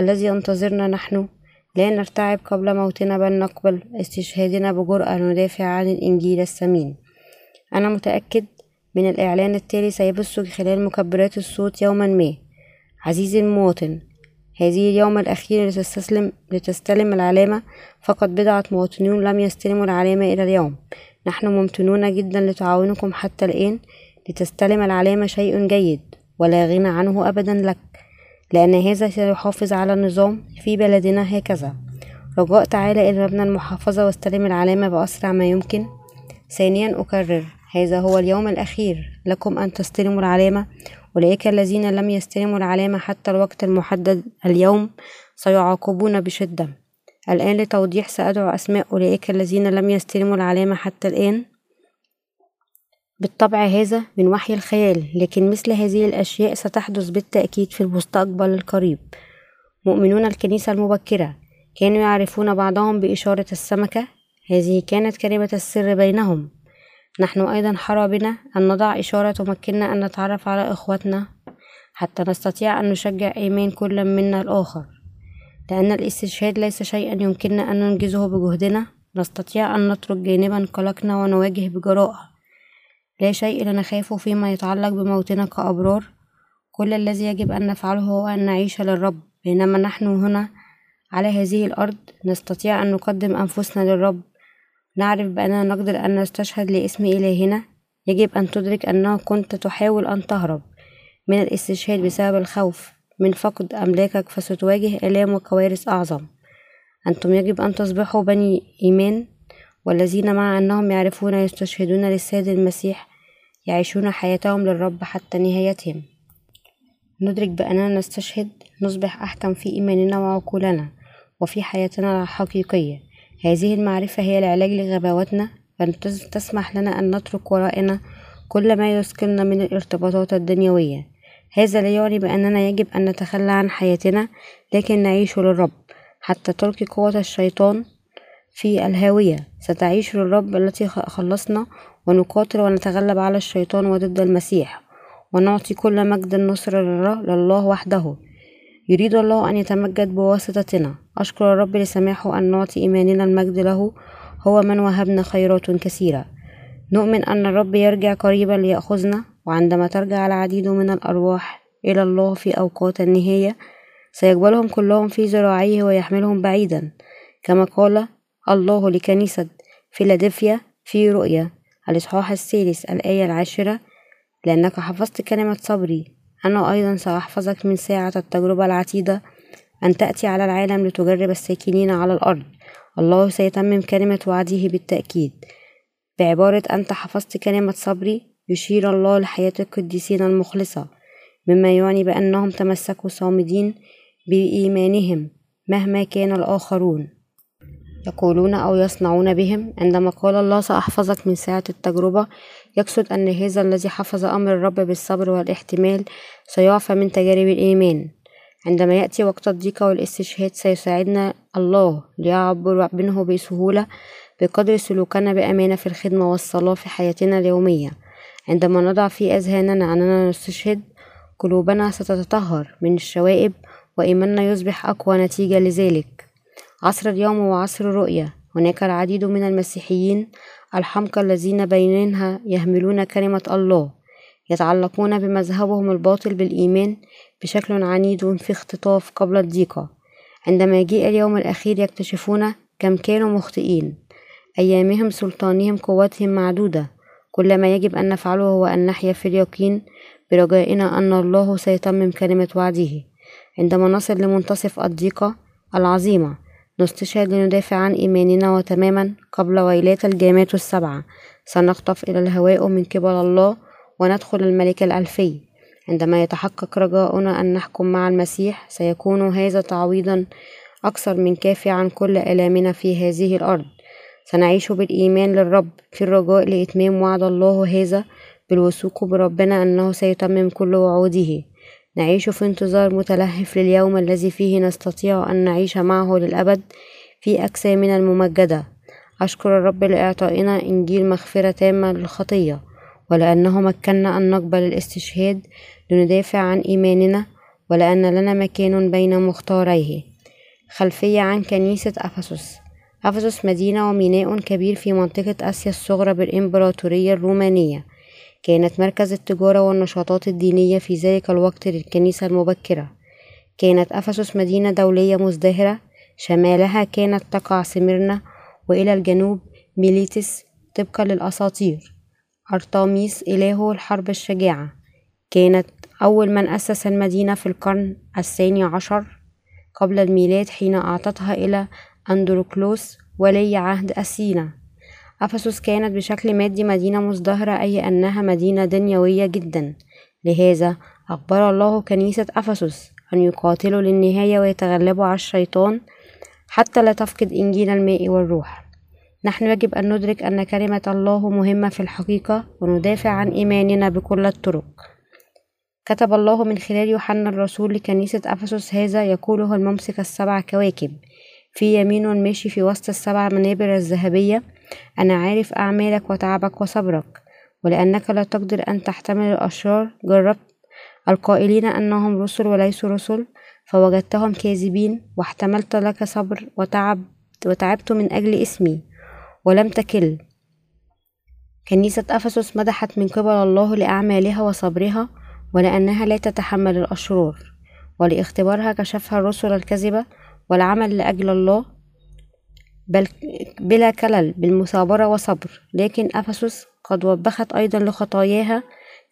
الذي ينتظرنا نحن. لا نرتعب قبل موتنا بل نقبل استشهادنا بجرأة ندافع عن الإنجيل الثمين أنا متأكد من الإعلان التالي سيبث خلال مكبرات الصوت يوما ما. عزيزي المواطن هذه اليوم الأخير لتستسلم لتستلم العلامة فقط بضعة مواطنون لم يستلموا العلامة إلى اليوم. نحن ممتنون جدا لتعاونكم حتى الآن لتستلم العلامة شيء جيد ولا غنى عنه أبدا لك لأن هذا سيحافظ على النظام في بلدنا هكذا. رجاء تعالى إلى مبنى المحافظة واستلم العلامة بأسرع ما يمكن. ثانيا أكرر هذا هو اليوم الأخير لكم أن تستلموا العلامة أولئك الذين لم يستلموا العلامة حتى الوقت المحدد اليوم سيعاقبون بشدة. الآن لتوضيح سأدعو أسماء أولئك الذين لم يستلموا العلامة حتى الآن. بالطبع هذا من وحي الخيال لكن مثل هذه الأشياء ستحدث بالتأكيد في المستقبل القريب. مؤمنون الكنيسة المبكرة كانوا يعرفون بعضهم بإشارة السمكة؟ هذه كانت كلمة السر بينهم. نحن أيضا حرى بنا أن نضع إشارة تمكننا أن نتعرف على إخوتنا حتى نستطيع أن نشجع إيمان كل منا الآخر. لأن الاستشهاد ليس شيئا يمكننا أن ننجزه بجهدنا. نستطيع أن نترك جانبا قلقنا ونواجه بجراءة. لا شيء لنخافه فيما يتعلق بموتنا كأبرار. كل الذي يجب أن نفعله هو أن نعيش للرب. بينما نحن هنا على هذه الأرض نستطيع أن نقدم أنفسنا للرب. نعرف بأننا نقدر أن نستشهد لاسم إلهنا يجب أن تدرك أنه كنت تحاول أن تهرب من الاستشهاد بسبب الخوف من فقد أملاكك فستواجه آلام وكوارث أعظم. أنتم يجب أن تصبحوا بني إيمان والذين مع أنهم يعرفون يستشهدون للسيد المسيح يعيشون حياتهم للرب حتى نهايتهم. ندرك بأننا نستشهد نصبح أحكم في إيماننا وعقولنا وفي حياتنا الحقيقية. هذه المعرفة هي العلاج لغباوتنا تسمح لنا أن نترك ورائنا كل ما يثقلنا من الارتباطات الدنيوية. هذا لا يعني بأننا يجب أن نتخلى عن حياتنا لكن نعيش للرب. حتى تلقي قوة الشيطان في الهاوية ستعيش للرب التي خلصنا ونقاتل ونتغلب على الشيطان وضد المسيح. ونعطي كل مجد النصر لله وحده. يريد الله أن يتمجد بواسطتنا. أشكر الرب لسماحه أن نعطي إيماننا المجد له. هو من وهبنا خيرات كثيرة. نؤمن أن الرب يرجع قريبا ليأخذنا. وعندما ترجع العديد من الأرواح إلى الله في أوقات النهاية سيقبلهم كلهم في ذراعيه ويحملهم بعيدا. كما قال الله لكنيسة فيلادلفيا في رؤيا الإصحاح الثالث الآية العاشرة لأنك حفظت كلمة صبري أنا أيضا سأحفظك من ساعة التجربة العتيدة أن تأتي على العالم لتجرب الساكنين على الأرض. الله سيتمم كلمة وعده بالتأكيد. بعبارة أنت حفظت كلمة صبري يشير الله لحياة القديسين المخلصة مما يعني بأنهم تمسكوا صامدين بإيمانهم مهما كان الآخرون. يقولون أو يصنعون بهم. عندما قال الله سأحفظك من ساعة التجربة يقصد أن هذا الذي حفظ أمر الرب بالصبر والاحتمال سيعفى من تجارب الإيمان. عندما يأتي وقت الضيق والاستشهاد سيساعدنا الله ليعبر منه بسهولة بقدر سلوكنا بأمانة في الخدمة والصلاة في حياتنا اليومية. عندما نضع في أذهاننا أننا نستشهد قلوبنا ستتطهر من الشوائب وإيماننا يصبح أقوى نتيجة لذلك. عصر اليوم وعصر الرؤية هناك العديد من المسيحيين الحمقى الذين بينها يهملون كلمة الله يتعلقون بمذهبهم الباطل بالإيمان بشكل عنيد في اختطاف قبل الضيقة. عندما يجيء اليوم الأخير يكتشفون كم كانوا مخطئين. أيامهم سلطانهم قوتهم معدودة. كل ما يجب أن نفعله هو أن نحيا في اليقين برجائنا أن الله سيتمم كلمة وعده. عندما نصل لمنتصف الضيقة العظيمة نستشهد لندافع عن إيماننا وتماما قبل ويلات الجامات السبعة. سنخطف إلى الهواء من قبل الله وندخل الملك الألفي. عندما يتحقق رجاؤنا أن نحكم مع المسيح سيكون هذا تعويضا أكثر من كافي عن كل آلامنا في هذه الأرض. سنعيش بالإيمان للرب في الرجاء لإتمام وعد الله هذا بالوثوق بربنا أنه سيتمم كل وعوده. نعيش في انتظار متلهف لليوم الذي فيه نستطيع أن نعيش معه للأبد في أجسامنا الممجدة. أشكر الرب لإعطائنا إنجيل مغفرة تامة للخطية ولأنه مكننا أن نقبل الاستشهاد لندافع عن إيماننا ولأن لنا مكان بين مختاريه. خلفية عن كنيسة أفسس. أفسس مدينة وميناء كبير في منطقة آسيا الصغرى بالإمبراطورية الرومانية. كانت مركز التجارة والنشاطات الدينية في ذلك الوقت للكنيسة المبكرة. كانت أفسس مدينة دولية مزدهرة. شمالها كانت تقع سميرنا وإلى الجنوب ميليتس طبقا للأساطير. أرطاميس إله الحرب الشجاعة. كانت أول من أسس المدينة في القرن الثاني عشر قبل الميلاد حين أعطتها إلى أندروكلوس ولي عهد أثينا. أفسس كانت بشكل مادي مدينة مزدهرة أي أنها مدينة دنيوية جدا. لهذا أخبر الله كنيسة أفسس أن يقاتلوا للنهاية ويتغلبوا على الشيطان حتى لا تفقد إنجيل الماء والروح. نحن يجب أن ندرك أن كلمة الله مهمة في الحقيقة وندافع عن إيماننا بكل الطرق. كتب الله من خلال يوحنا الرسول لكنيسة أفسس هذا يقوله الممسك السبع كواكب. في يمين ماشي في وسط السبع منابر الذهبية أنا عارف أعمالك وتعبك وصبرك ولأنك لا تقدر أن تحتمل الأشرار. جربت القائلين أنهم رسل وليسوا رسل فوجدتهم كاذبين واحتملت لك صبر وتعب وتعبت من أجل اسمي. ولم تكل. كنيسة أفسس مدحت من قبل الله لأعمالها وصبرها ولأنها لا تتحمل الأشرار. ولإختبارها كشفها الرسل الكذبة والعمل لأجل الله بل بلا كلل بالمثابرة وصبر. لكن أفسس قد وبخت أيضا لخطاياها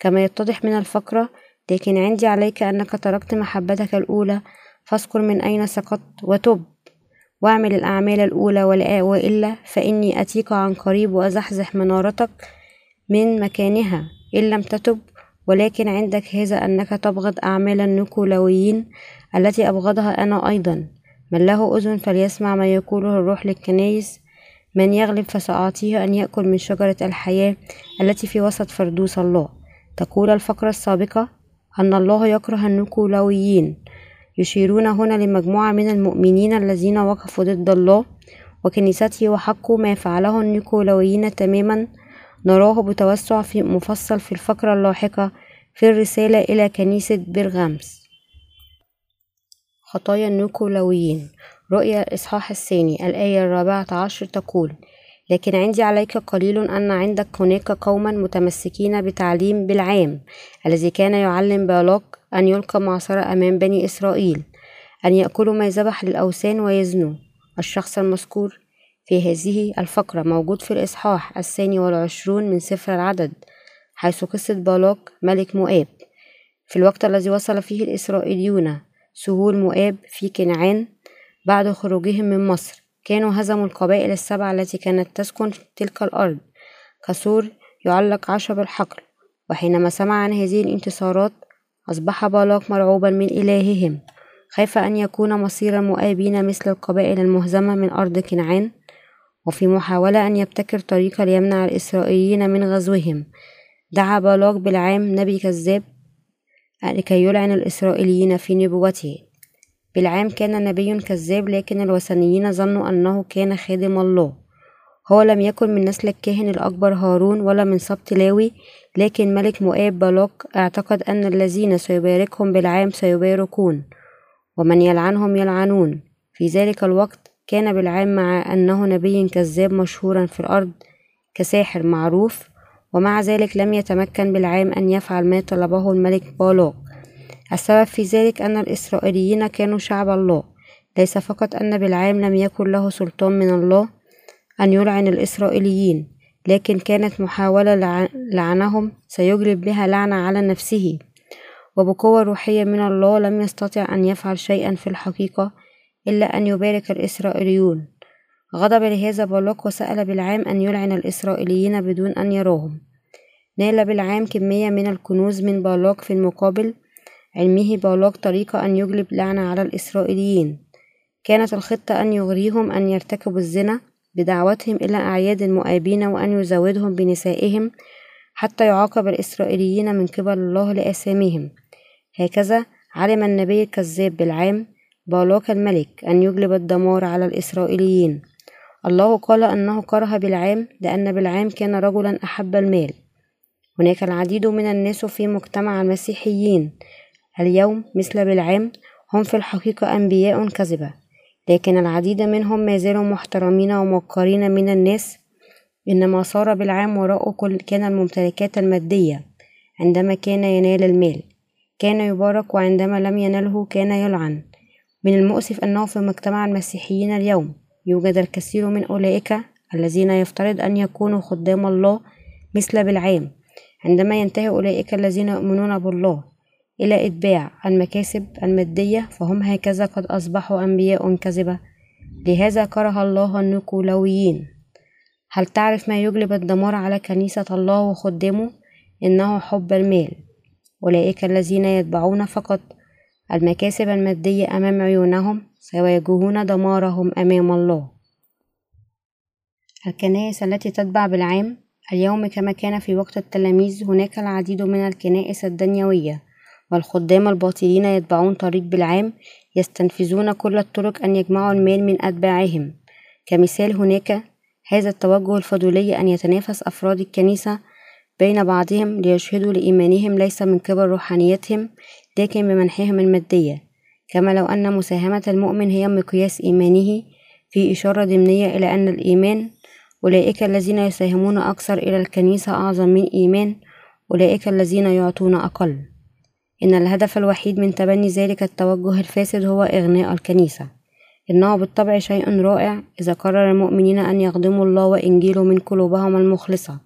كما يتضح من الفقرة لكن عندي عليك أنك تركت محبتك الأولى فاذكر من أين سقطت وتب. واعمل الأعمال الأولى وإلا فإني أتيك عن قريب وأزحزح منارتك من مكانها إن لم تتب. ولكن عندك هذا أنك تبغض أعمال النيكولاويين التي أبغضها أنا أيضا. من له أذن فليسمع ما يقوله الروح للكنايس من يغلب فسأعطيه أن يأكل من شجرة الحياة التي في وسط فردوس الله. تقول الفقرة السابقة أن الله يكره النيكولاويين يشيرون هنا لمجموعة من المؤمنين الذين وقفوا ضد الله وكنيسته وحقوا ما فعله النيكولاويين تماما. نراه بتوسع في مفصل في الفقرة اللاحقة في الرسالة إلى كنيسة برغامس خطايا النيكولاويين رؤيا الإصحاح الثاني الآية الرابعة عشر تقول لكن عندي عليك قليل أن عندك هناك قوما متمسكين بتعليم بالعام الذي كان يعلم بالاق أن يلقى معصرة أمام بني إسرائيل أن يأكلوا ما ذبح للأوثان ويزنوا. الشخص المذكور في هذه الفقرة موجود في الإصحاح الثاني والعشرون من سفر العدد حيث قصة بالاق ملك مؤاب. في الوقت الذي وصل فيه الإسرائيليون سهول مؤاب في كنعان بعد خروجهم من مصر. كانوا هزموا القبائل السبع التي كانت تسكن تلك الأرض. كسور يعلق عشب الحقل وحينما سمع عن هذه الانتصارات أصبح بالاق مرعوبا من إلههم. خاف أن يكون مصير المؤابين مثل القبائل المهزمة من أرض كنعان وفي محاولة أن يبتكر طريقة ليمنع الإسرائيليين من غزوهم. دعا بالاق بالعام نبي كذاب لكي يلعن الإسرائيليين في نبوته. بالعام كان نبي كذاب لكن الوثنيين ظنوا أنه كان خادم الله. هو لم يكن من نسل الكاهن الأكبر هارون ولا من سبط لاوي لكن ملك مؤاب بالاق اعتقد أن الذين سيباركهم بالعام سيباركون ومن يلعنهم يلعنون. في ذلك الوقت كان بالعام مع أنه نبي كذاب مشهورا في الأرض كساحر معروف ومع ذلك لم يتمكن بالعام أن يفعل ما طلبه الملك بالاق السبب في ذلك أن الإسرائيليين كانوا شعب الله ليس فقط أن بالعام لم يكن له سلطان من الله أن يلعن الإسرائيليين لكن كانت محاولة لعنهم سيجلب بها لعنة على نفسه. وبقوة روحية من الله لم يستطع أن يفعل شيئا في الحقيقة إلا أن يبارك الإسرائيليون. غضب لهذا بالاق وسأل بالعام أن يلعن الإسرائيليين بدون أن يراهم نال بالعام كمية من الكنوز من بالاق في المقابل علمه بالاق طريقة أن يجلب لعنة على الإسرائيليين. كانت الخطة أن يغريهم أن يرتكبوا الزنا بدعوتهم إلى أعياد المؤابين وأن يزودهم بنسائهم حتى يعاقب الإسرائيليين من قبل الله لآثامهم هكذا علم النبي الكذاب بالعام بالاق الملك أن يجلب الدمار على الإسرائيليين. الله قال أنه كره بالعام لأن بالعام كان رجلا أحب المال. هناك العديد من الناس في مجتمع المسيحيين. اليوم مثل بالعام هم في الحقيقة أنبياء كذبة لكن العديد منهم ما زالوا محترمين وموقرين من الناس. إنما صار بالعام وراءه كل كان الممتلكات المادية. عندما كان ينال المال كان يبارك وعندما لم ينله كان يلعن. من المؤسف أنه في مجتمع المسيحيين اليوم يوجد الكثير من أولئك الذين يفترض أن يكونوا خدام الله مثل بالعام عندما ينتهي أولئك الذين يؤمنون بالله إلى إتباع المكاسب المادية فهم هكذا قد أصبحوا أنبياء كذبة لهذا كره الله النيكولويين هل تعرف ما يجلب الدمار على كنيسة الله وخدامه؟ إنه حب المال. أولئك الذين يتبعون فقط المكاسب المادية أمام عيونهم سيواجهون دمارهم أمام الله. الكنائس التي تتبع بالعام اليوم كما كان في وقت التلاميذ هناك العديد من الكنائس الدنيوية والخدام الباطلين يتبعون طريق بالعام يستنفذون كل الطرق أن يجمعوا المال من أتباعهم. كمثال هناك هذا التوجه الفضولي أن يتنافس أفراد الكنيسة بين بعضهم ليشهدوا لإيمانهم ليس من قبل روحانيتهم لكن بمنحهم المادية. كما لو أن مساهمة المؤمن هي مقياس إيمانه في إشارة ضمنية إلى أن الإيمان أولئك الذين يساهمون أكثر إلى الكنيسة أعظم من إيمان أولئك الذين يعطون أقل. إن الهدف الوحيد من تبني ذلك التوجه الفاسد هو إغناء الكنيسة. إنه بالطبع شيء رائع إذا قرر المؤمنين أن يخدموا الله وإنجيله من قلوبهم المخلصة.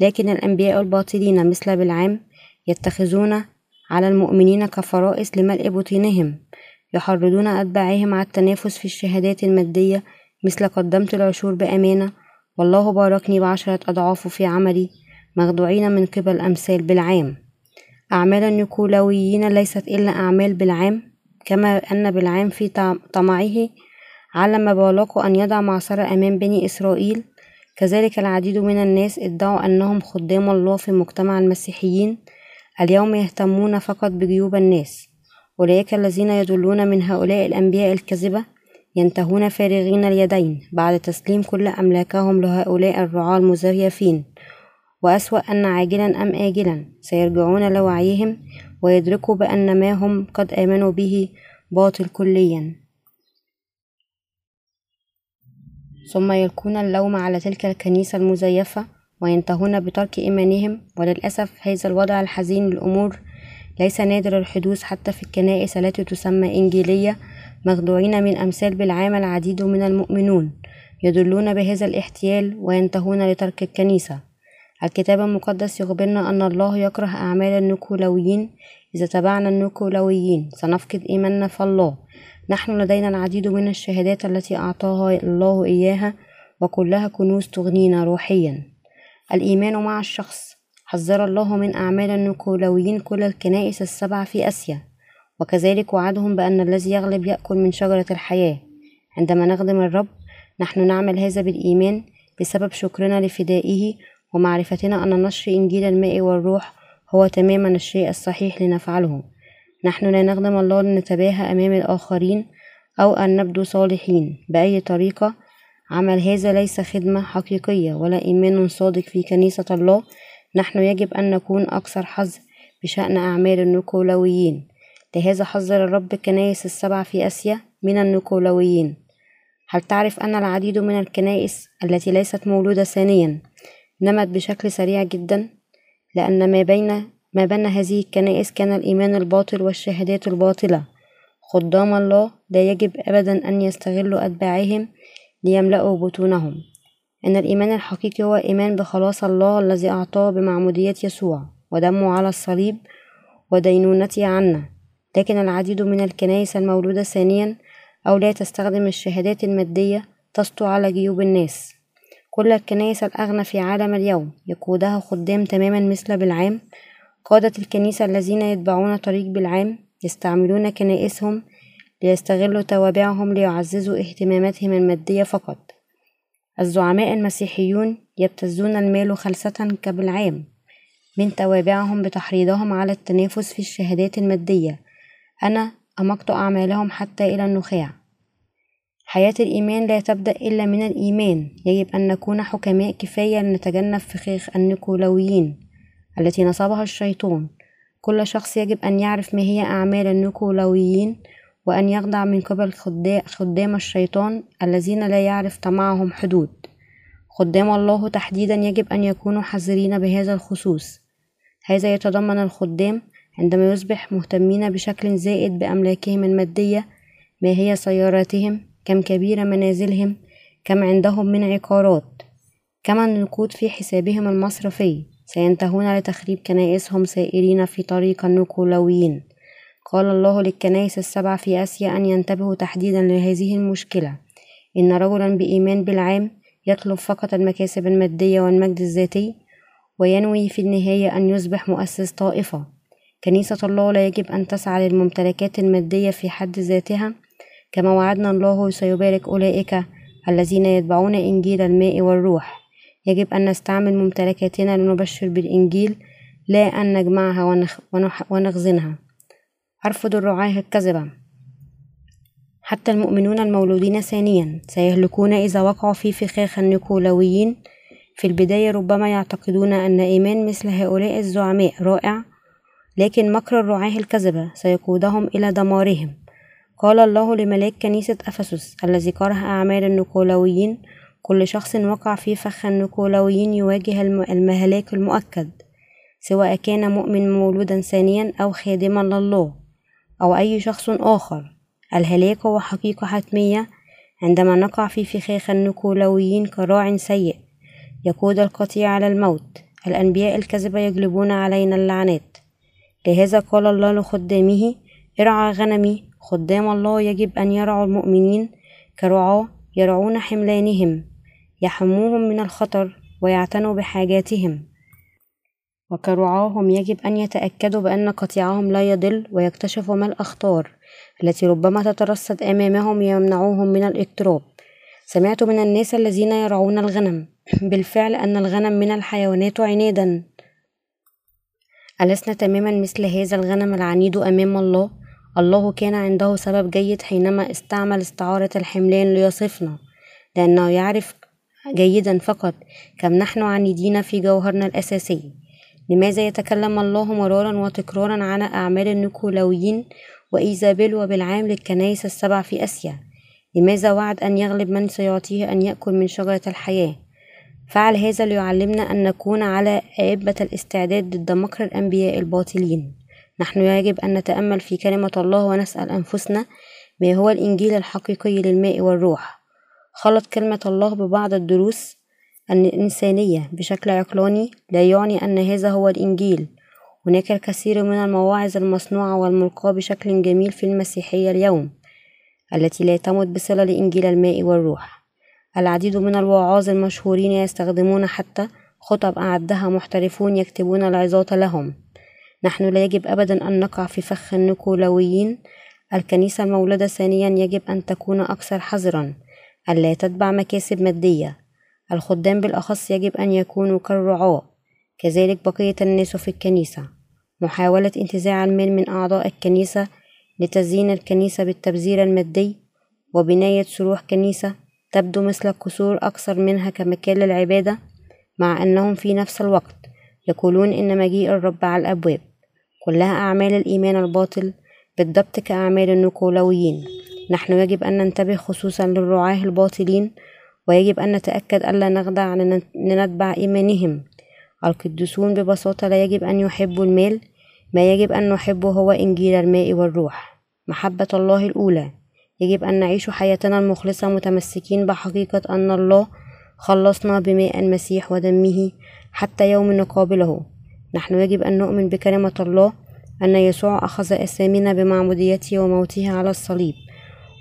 لكن الأنبياء الباطلين مثل بالعام يتخذون على المؤمنين كفرائس لملء بطونهم يحرضون أتباعهم على التنافس في الشهادات المادية مثل قدمت العشور بأمانة والله باركني بعشرة أضعاف في عملي مخدوعين من قبل أمثال بالعام. أعمال النيكولاويين ليست إلا أعمال بالعام كما أن بالعام في طمعه علم بالاق أن يضع معصرة أمام بني إسرائيل. كذلك العديد من الناس ادعوا أنهم خدام الله في مجتمع المسيحيين. اليوم يهتمون فقط بجيوب الناس أولئك الذين يدلون من هؤلاء الأنبياء الكذبة ينتهون فارغين اليدين بعد تسليم كل أملاكهم لهؤلاء الرعاة المزيفين. وأسوأ أن عاجلا أم آجلا سيرجعون لوعيهم ويدركوا بأن ما هم قد آمنوا به باطل كليا. ثم يلقون اللوم على تلك الكنيسة المزيفة وينتهون بترك إيمانهم. وللأسف هذا الوضع الحزين للأمور. ليس نادر الحدوث حتى في الكنائس التي تسمى إنجيلية. مخدوعين من أمثال بالعام العديد من المؤمنون يدلون بهذا الاحتيال وينتهون لترك الكنيسة. الكتاب المقدس يخبرنا أن الله يكره أعمال النيكولاويين إذا تبعنا النيكولاويين سنفقد إيماننا في الله. نحن لدينا العديد من الشهادات التي أعطاها الله إياها وكلها كنوز تغنينا روحيا. الإيمان مع الشخص. حذر الله من أعمال النيكولاويين كل الكنائس السبع في آسيا. وكذلك وعدهم بأن الذي يغلب يأكل من شجرة الحياة. عندما نخدم الرب نحن نعمل هذا بالإيمان بسبب شكرنا لفدائه ومعرفتنا أن نشر إنجيل الماء والروح هو تماما الشيء الصحيح لنفعله. نحن لا نخدم الله لنتباهى أمام الآخرين أو أن نبدو صالحين بأي طريقة عمل هذا ليس خدمة حقيقية ولا إيمان صادق في كنيسة الله. نحن يجب أن نكون أكثر حذر بشأن أعمال النيكولاويين. لهذا حذر الرب الكنائس السبع في آسيا من النيكولاويين. هل تعرف أن العديد من الكنائس التي ليست مولودة ثانيا نمت بشكل سريع جدا؟ لأن ما بين ما بين هذه الكنائس كان الإيمان الباطل والشهادات الباطلة. خدام الله لا يجب أبدا أن يستغلوا أتباعهم ليملأوا بطونهم. إن الإيمان الحقيقي هو إيمان بخلاص الله الذي أعطاه بمعمودية يسوع ودمه على الصليب ودينونته عنا. لكن العديد من الكنائس المولودة ثانيا أو لا تستخدم الشهادات المادية تسطو على جيوب الناس. كل الكنائس الأغنى في عالم اليوم يقودها خدام تماما مثل بالعام. قادة الكنيسة الذين يتبعون طريق بالعام يستعملون كنائسهم ليستغلوا توابعهم ليعززوا اهتماماتهم المادية فقط. الزعماء المسيحيون يبتزون المال خلسة كبالعام من توابعهم بتحريضهم على التنافس في الشهادات المادية. أنا أمقت أعمالهم حتى إلى النخاع. حياة الإيمان لا تبدأ إلا من الإيمان. يجب أن نكون حكماء كفاية لنتجنب فخاخ النيكولاويين التي نصبها الشيطان. كل شخص يجب أن يعرف ما هي أعمال النيكولاويين وأن يخضع من قبل خدام الشيطان الذين لا يعرف طمعهم حدود. خدام الله تحديدا يجب أن يكونوا حذرين بهذا الخصوص. هذا يتضمن الخدام عندما يصبح مهتمين بشكل زائد بأملاكهم المادية ما هي سياراتهم كم كبيرة منازلهم كم عندهم من عقارات. كما النقود في حسابهم المصرفي سينتهون لتخريب كنائسهم سائرين في طريق النيكولاويين قال الله للكنائس السبع في آسيا أن ينتبهوا تحديدا لهذه المشكلة. إن رجلا بإيمان بالعام يطلب فقط المكاسب المادية والمجد الذاتي وينوي في النهاية أن يصبح مؤسس طائفة. كنيسة الله لا يجب أن تسعى للممتلكات المادية في حد ذاتها. كما وعدنا الله سيبارك أولئك الذين يتبعون إنجيل الماء والروح. يجب أن نستعمل ممتلكاتنا لنبشر بالإنجيل لا أن نجمعها ونخزنها. أرفض الرعاة الكذبة حتى المؤمنون المولودين ثانيا سيهلكون إذا وقعوا في فخاخ النيكولاويين. في البداية ربما يعتقدون أن إيمان مثل هؤلاء الزعماء رائع لكن مكر الرعاة الكذبة سيقودهم إلى دمارهم. قال الله لملاك كنيسة أفسس الذي كره أعمال النيكولاويين كل شخص وقع في فخ النيكولاويين يواجه المهلاك المؤكد سواء كان مؤمن مولودا ثانيا أو خادما لله. أو أي شخص آخر. الهلاك هو حقيقة حتمية عندما نقع في فخاخ النيكولاويين كراع سيء. يقود القطيع على الموت. الأنبياء الكذبة يجلبون علينا اللعنات. لهذا قال الله لخدامه ارعى غنمي. خدام الله يجب أن يرعوا المؤمنين كرعاة يرعون حملانهم. يحموهم من الخطر ويعتنوا بحاجاتهم. وكرعاهم يجب أن يتأكدوا بأن قطيعهم لا يضل ويكتشفوا ما الأخطار التي ربما تترصد أمامهم يمنعوهم من الاقتراب سمعت من الناس الذين يرعون الغنم بالفعل أن الغنم من الحيوانات عنادا ألسنا تماما مثل هذا الغنم العنيد أمام الله؟ الله كان عنده سبب جيد حينما استعمل استعارة الحملان ليصفنا لأنه يعرف جيدا فقط كم نحن عنيدين في جوهرنا الأساسي لماذا يتكلم الله مرارا وتكرارا عن أعمال النيكولاويين وإيزابيل وبالعام للكنائس السبع في آسيا؟ لماذا وعد أن يغلب من سيعطيه أن يأكل من شجرة الحياة؟ فعل هذا ليعلمنا أن نكون على أئبة الاستعداد ضد مكر الأنبياء الباطلين. نحن يجب أن نتأمل في كلمة الله ونسأل أنفسنا ما هو الإنجيل الحقيقي للماء والروح. خلط كلمة الله ببعض الدروس الإنسانية بشكل عقلاني لا يعني أن هذا هو الإنجيل. هناك الكثير من المواعظ المصنوعة والملقاة بشكل جميل في المسيحية اليوم التي لا تمت بصلة لإنجيل الماء والروح. العديد من الوعاظ المشهورين يستخدمون حتى خطب أعدها محترفون يكتبون العظات لهم. نحن لا يجب أبدا أن نقع في فخ النيكولاويين الكنيسة المولدة ثانيا يجب أن تكون أكثر حذرا. ألا تتبع مكاسب مادية. الخدام بالأخص يجب أن يكونوا كالرعاة كذلك بقية الناس في الكنيسة. محاولة انتزاع المال من أعضاء الكنيسة لتزيين الكنيسة بالتبذير المادي وبناية سروح كنيسة تبدو مثل القصور أكثر منها كمكان للعبادة مع أنهم في نفس الوقت يقولون إن مجيء الرب على الأبواب. كلها أعمال الإيمان الباطل بالضبط كأعمال النيكولاويين نحن يجب أن ننتبه خصوصا للرعاة الباطلين ويجب أن نتأكد ألا نخدع لنتبع إيمانهم. القديسون ببساطة لا يجب أن يحبوا المال ما يجب أن نحبه هو إنجيل الماء والروح. محبة الله الأولى. يجب أن نعيش حياتنا المخلصة متمسكين بحقيقة أن الله خلصنا بماء المسيح ودمه حتى يوم نقابله. نحن يجب أن نؤمن بكلمة الله أن يسوع أخذ أسامنا بمعموديته وموته على الصليب.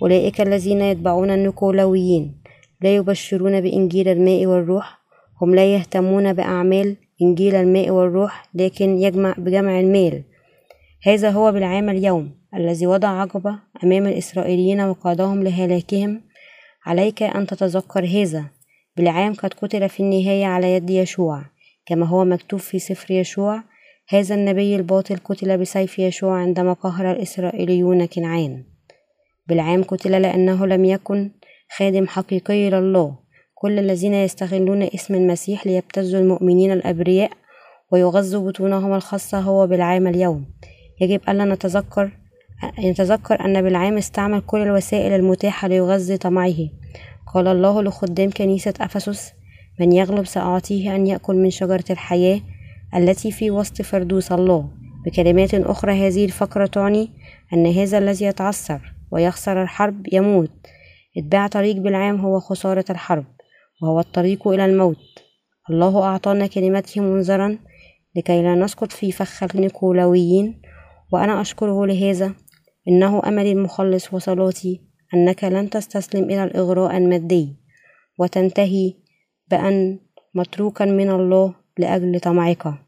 أولئك الذين يتبعون النيكولاويين لا يبشرون بإنجيل الماء والروح هم لا يهتمون بأعمال إنجيل الماء والروح لكن يجمع بجمع المال. هذا هو بالعام اليوم الذي وضع عقبة أمام الإسرائيليين وقادهم لهلاكهم. عليك أن تتذكر هذا. بالعام قد قتل في النهاية على يد يشوع كما هو مكتوب في سفر يشوع. هذا النبي الباطل قتل بسيف يشوع عندما قهر الإسرائيليون كنعان. بالعام قتل لأنه لم يكن خادم حقيقي لله. كل الذين يستغلون اسم المسيح ليبتزوا المؤمنين الأبرياء ويغذوا بطونهم الخاصة هو بالعام اليوم. يجب ألا نتذكر نتذكر أن بالعام استعمل كل الوسائل المتاحة ليغذي طمعه. قال الله لخدام كنيسة أفسس من يغلب سأعطيه أن يأكل من شجرة الحياة التي في وسط فردوس الله. بكلمات أخرى هذه الفقرة تعني أن هذا الذي يتعثر ويخسر الحرب يموت. اتباع طريق بالعام هو خسارة الحرب وهو الطريق إلى الموت. الله أعطانا كلمته منذرا لكي لا نسقط في فخ النيكولاويين وأنا أشكره لهذا. إنه أملي المخلص وصلاتي أنك لن تستسلم إلى الإغراء المادي وتنتهي بأن متروكا من الله لأجل طمعك.